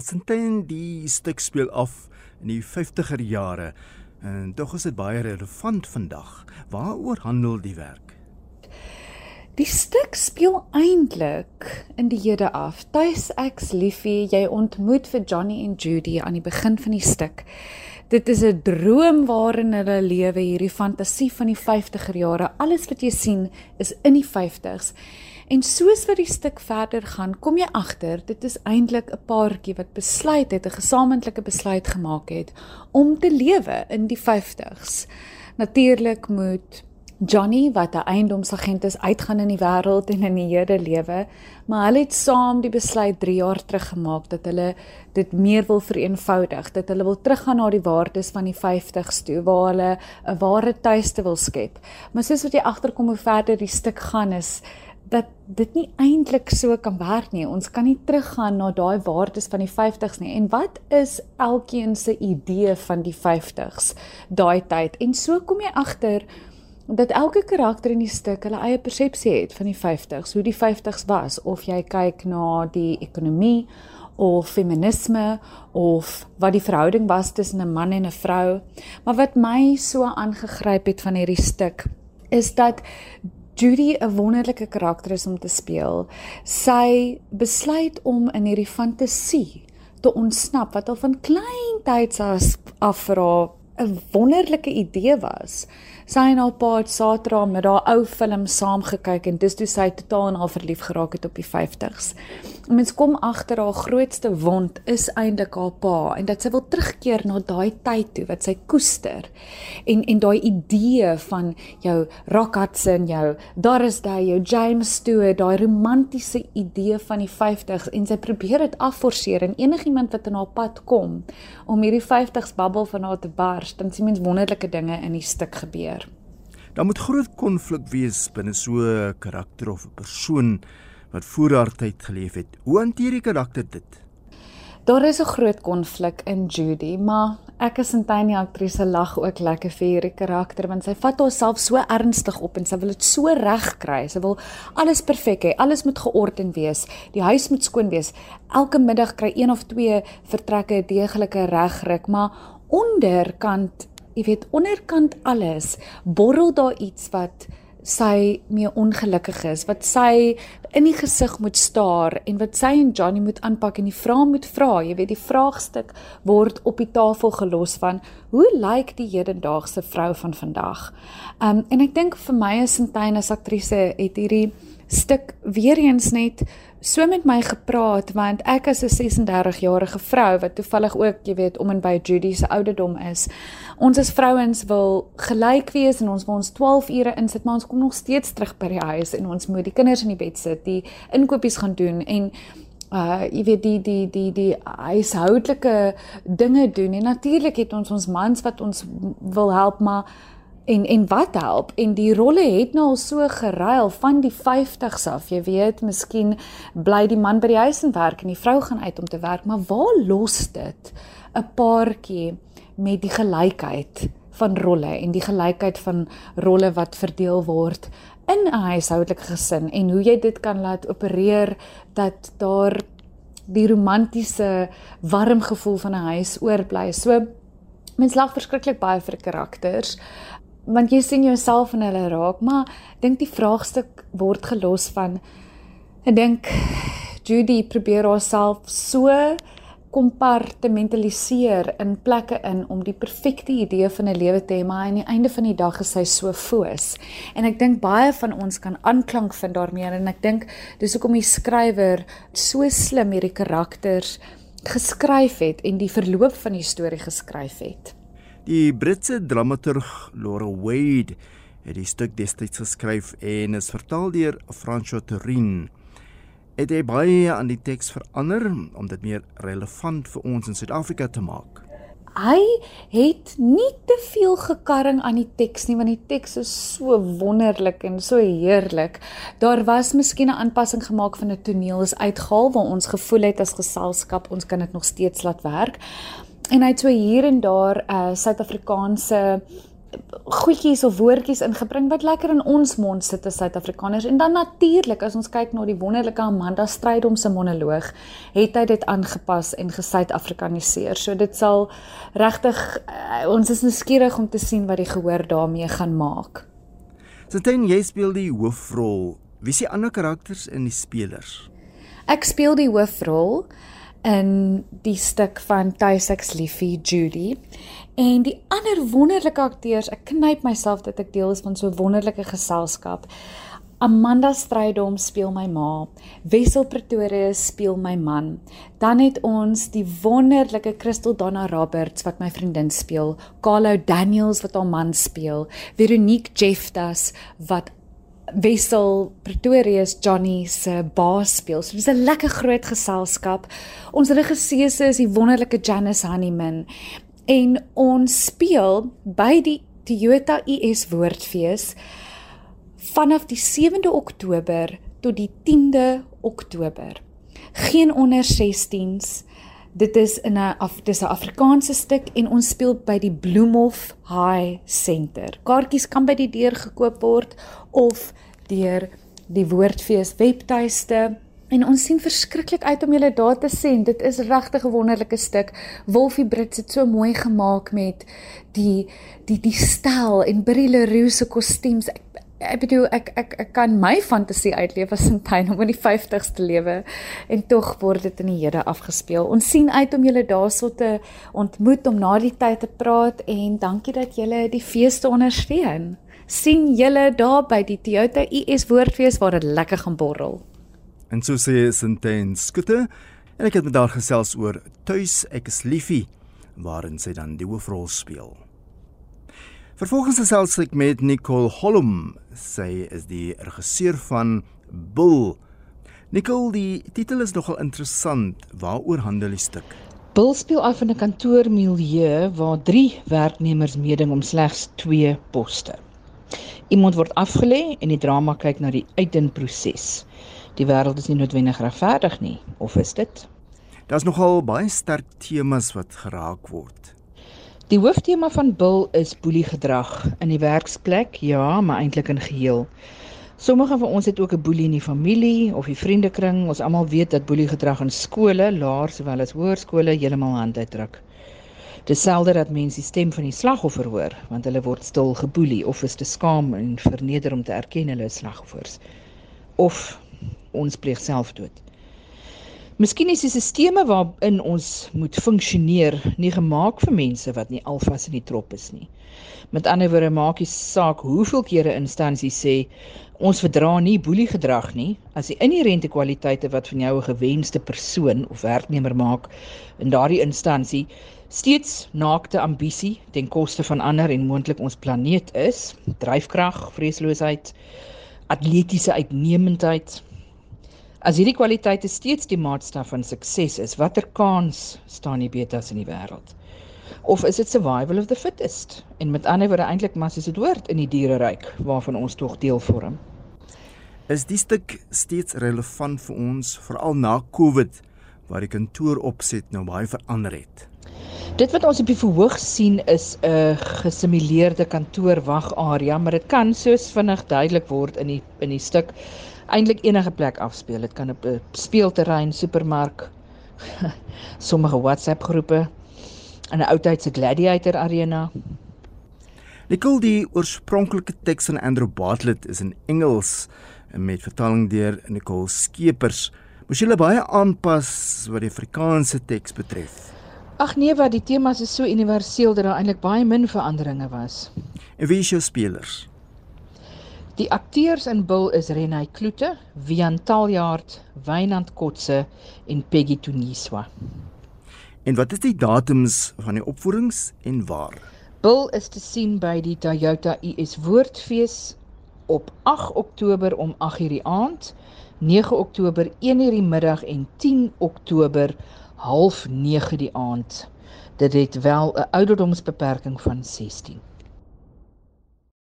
Sintyn die stuk speel af in die 50er jare en tog is dit baie relevant vandag. Waaroor handel die werk? Die stuk speel eintlik in die hede af. Tuis ek's liefie, jy ontmoet vir Johnny en Judy aan die begin van die stuk. Dit is 'n droom waarin hulle lewe, hierdie fantasie van die 50er jare. Alles wat jy sien is in die 50s. En soos wat die stuk verder gaan, kom jy agter dit is eintlik 'n paartjie wat besluit het, 'n gesamentlike besluit gemaak het om te lewe in die 50s. Natuurlik moet Johnny wat 'n eiendomsagent is, uitgaan in die wêreld en in die hede lewe, maar hulle het saam die besluit 3 jaar terug gemaak dat hulle dit meer wil vereenvoudig, dat hulle wil teruggaan na die waardes van die 50s toe waar hulle 'n ware tuiste wil skep. Maar soos wat jy agterkom hoe verder die stuk gaan is dat dit nie eintlik so kan werk nie. Ons kan nie teruggaan na daai waardes van die 50s nie. En wat is elkeen se idee van die 50s daai tyd? En so kom jy agter dat elke karakter in die stuk hulle eie persepsie het van die 50s, hoe die 50s was of jy kyk na die ekonomie of feminisme of wat die verhouding was tussen 'n man en 'n vrou. Maar wat my so aangegryp het van hierdie stuk is dat Judy 'n wonderlike karakter is om te speel. Sy besluit om in hierdie fantasie te ontsnap wat al van klein tyd af vir haar 'n wonderlike idee was. Sy en haar pa het Saterdag met haar ou film saam gekyk en dis toe sy totaal en al verlief geraak het op die 50s. Mens kom agter haar grootste wond is eintlik haar pa en dat sy wil terugkeer na daai tyd toe wat sy koester. En en daai idee van jou Rock Hudson, jou Doris Day, jou James Stewart, daai romantiese idee van die 50s en sy probeer dit afforceer en enigiemand wat in haar pad kom om hierdie 50s bubbel van haar te bars, dan sien mens wonderlike dinge in die stuk gebeur. Daar moet groot konflik wees binne so 'n karakter of 'n persoon wat voor haar tyd geleef het. Hoe hanteer die karakter dit? Daar is 'n groot konflik in Judy, maar ek as 'n tiny aktrise lag ook lekker vir hierdie karakter want sy vat haarself so ernstig op en sy wil dit so reg kry. Sy wil alles perfek hê, alles moet georden wees, die huis moet skoon wees. Elke middag kry een of twee vertrekke deeglike regryk, maar onderkant jy weet onderkant alles borrel daar iets wat sy mee ongelukkig is wat sy in die gesig moet staar en wat sy en Johnny moet aanpak en die vraag moet vra jy weet die vraagstuk word op die tafel gelos van hoe lyk die hedendaagse vrou van vandag? Um, en ek dink vir my as Sintyn as aktrise het hierdie stuk weer eens net so met my gepraat want ek as 'n 36 jarige vrou wat toevallig ook jy weet om en by Judy se ouderdom is. Ons as vrouens wil gelyk wees en ons wil ons 12 ure insit maar ons kom nog steeds terug by die huis en ons moet die kinders in die bed sit die inkopies gaan doen en uh jy weet die die die die huishoudelike dinge doen. En natuurlik het ons ons mans wat ons wil help maar En en wat help? En die rolle het nou al so geruil van die 50s af. Jy weet, miskien bly die man by die huis en werk en die vrou gaan uit om te werk, maar waar los dit 'n paartjie met die gelykheid van rolle en die gelykheid van rolle wat verdeel word in 'n huishoudelike gesin en hoe jy dit kan laat opereer dat daar die romantiese warm gevoel van 'n huis oorbly. So mens lag verskriklik baie vir karakters want jy sien jouself in hulle raak, maar dink die vraagstuk word gelos van ek dink Judy probeer haarself so kompartmentaliseer in plekke in om die perfekte idee van 'n lewe te hê, maar aan die einde van die dag is sy so foos. En ek dink baie van ons kan aanklank vind daarmee en ek dink dis hoekom die skrywer so slim hierdie karakters geskryf het en die verloop van die storie geskryf het. Die Britse dramaturg Laura Wade het die stuk destyds geskryf en is vertaal deur François Turin. Het hy baie aan die teks verander om dit meer relevant vir ons in Suid-Afrika te maak. Hy het nie te veel gekarring aan die teks nie want die teks is so wonderlik en so heerlik. Daar was miskien 'n aanpassing gemaak van 'n toneel is uitgehaal waar ons gevoel het as geselskap ons kan dit nog steeds laat werk en hy het so hier en daar uh, Suid-Afrikaanse goedjies of woordjies ingebring wat lekker in ons mond sit as Suid-Afrikaners en dan natuurlik as ons kyk na die wonderlike Amanda Strydom se monoloog het hy dit aangepas en gesuid-afrikaniseer. So dit sal regtig uh, ons is nuuskierig om te sien wat die gehoor daarmee gaan maak. Sintyn jy speel die hoofrol. Wie is die ander karakters in die spelers? Ek speel die hoofrol in die stuk van Tuisex Liefie Judy. En die ander wonderlike akteurs, ek knyp myself dat ek deel is van so wonderlike geselskap. Amanda Strydom speel my ma, Wessel Pretorius speel my man. Dan het ons die wonderlike Christel Donna Roberts wat my vriendin speel, Carlo Daniels wat haar man speel, Veronique Jeftas wat Wessel Pretorius Johnny se baas speel. So dis 'n lekker groot geselskap. Ons regisseur is die wonderlike Janice Honeyman en ons speel by die Toyota US Woordfees vanaf die 7de Oktober tot die 10de Oktober. Geen onder 16s. Dit is in 'n dis 'n Afrikaanse stuk en ons speel by die Bloemhof High Center. Kaartjies kan by die deur gekoop word of deur die Woordfees webtuiste en ons sien verskriklik uit om julle daar te sien. Dit is regtig 'n wonderlike stuk. Wolfie Brits het so mooi gemaak met die die die styl en Brie Leroux se kostuums. Ek, ek bedoel ek ek ek kan my fantasie uitleef as 'n tuin om in die 50's te lewe en tog word dit in die hede afgespeel. Ons sien uit om julle daarso te ontmoet om na die tyd te praat en dankie dat julle die fees te ondersteun sien julle daar by die Toyota US Woordfees waar dit lekker gaan borrel. En so sê Sinten Skutte en ek het met haar gesels oor Tuis ek is liefie waarin sy dan die hoofrol speel. Vervolgens gesels ek met Nicole Hollum. Sy is die regisseur van Bull. Nicole, die titel is nogal interessant. Waaroor handel die stuk? Bull speel af in 'n kantoormilieu waar 3 werknemers meeding om slegs 2 poste. Iemand word afgelê en die drama kyk na die uitdinproses. Die wêreld is nie noodwendig regverdig nie, of is dit? Daar's nogal baie sterk temas wat geraak word. Die hooftema van Bill is boeliegedrag in die werksplek, ja, maar eintlik in geheel. Sommige van ons het ook 'n boelie in die familie of die vriendekring. Ons almal weet dat boeliegedrag in skole, laer sowel as hoërskole heeltemal hand uitdruk. Dis selde dat mense die stem van die slagoffer hoor, want hulle word stil geboelie of is te skaam en verneder om te erken hulle is slagoffers. Of ons pleeg selfdood. Miskien is die sisteme waarin ons moet funksioneer nie gemaak vir mense wat nie alvas in die trop is nie. Met ander woorde maak die saak hoeveel kere instansies sê ons verdra nie boelie gedrag nie as die inherente kwaliteite wat van jou 'n gewenste persoon of werknemer maak in daardie instansie steeds naakte ambisie ten koste van ander en moontlik ons planeet is, dryfkrag, vreesloosheid, atletiese uitnemendheid. As hierdie kwaliteite steeds die maatstaf van sukses is, watter kans staan die betas in die wêreld? Of is dit survival of the fittest? En met ander woorde eintlik maar soos dit hoort in die diereryk waarvan ons tog deel vorm. Is die stuk steeds relevant vir ons veral na Covid waar die kantooropset nou baie verander het? Dit wat ons op die verhoog sien is 'n gesimuleerde kantoorwagarea, maar dit kan soos vinnig duidelik word in die in die stuk eintlik enige plek afspeel. Dit kan op 'n speelterrein, supermark, sommige WhatsApp groepe, in 'n oudtydse gladiator arena. Nicole die oorspronklike teks van Andrew Bartlett is in Engels met vertaling deur Nicole Skeepers. Moes jy baie aanpas wat die Afrikaanse teks betref? Ag nee, wat die temas is so universeel dat daar eintlik baie min veranderinge was. En wie is jou spelers? Die akteurs in Bill is Renai Kloete, Wian Taljaard, Wynand Kotse en Peggy Tuniswa. En wat is die datums van die opvoerings en waar? Bill is te sien by die Toyota US Woordfees op 8 Oktober om 8:00 die aand, 9 Oktober 1:00 die middag en 10 Oktober half 9 die aand. Dit het wel 'n ouderdomsbeperking van 16.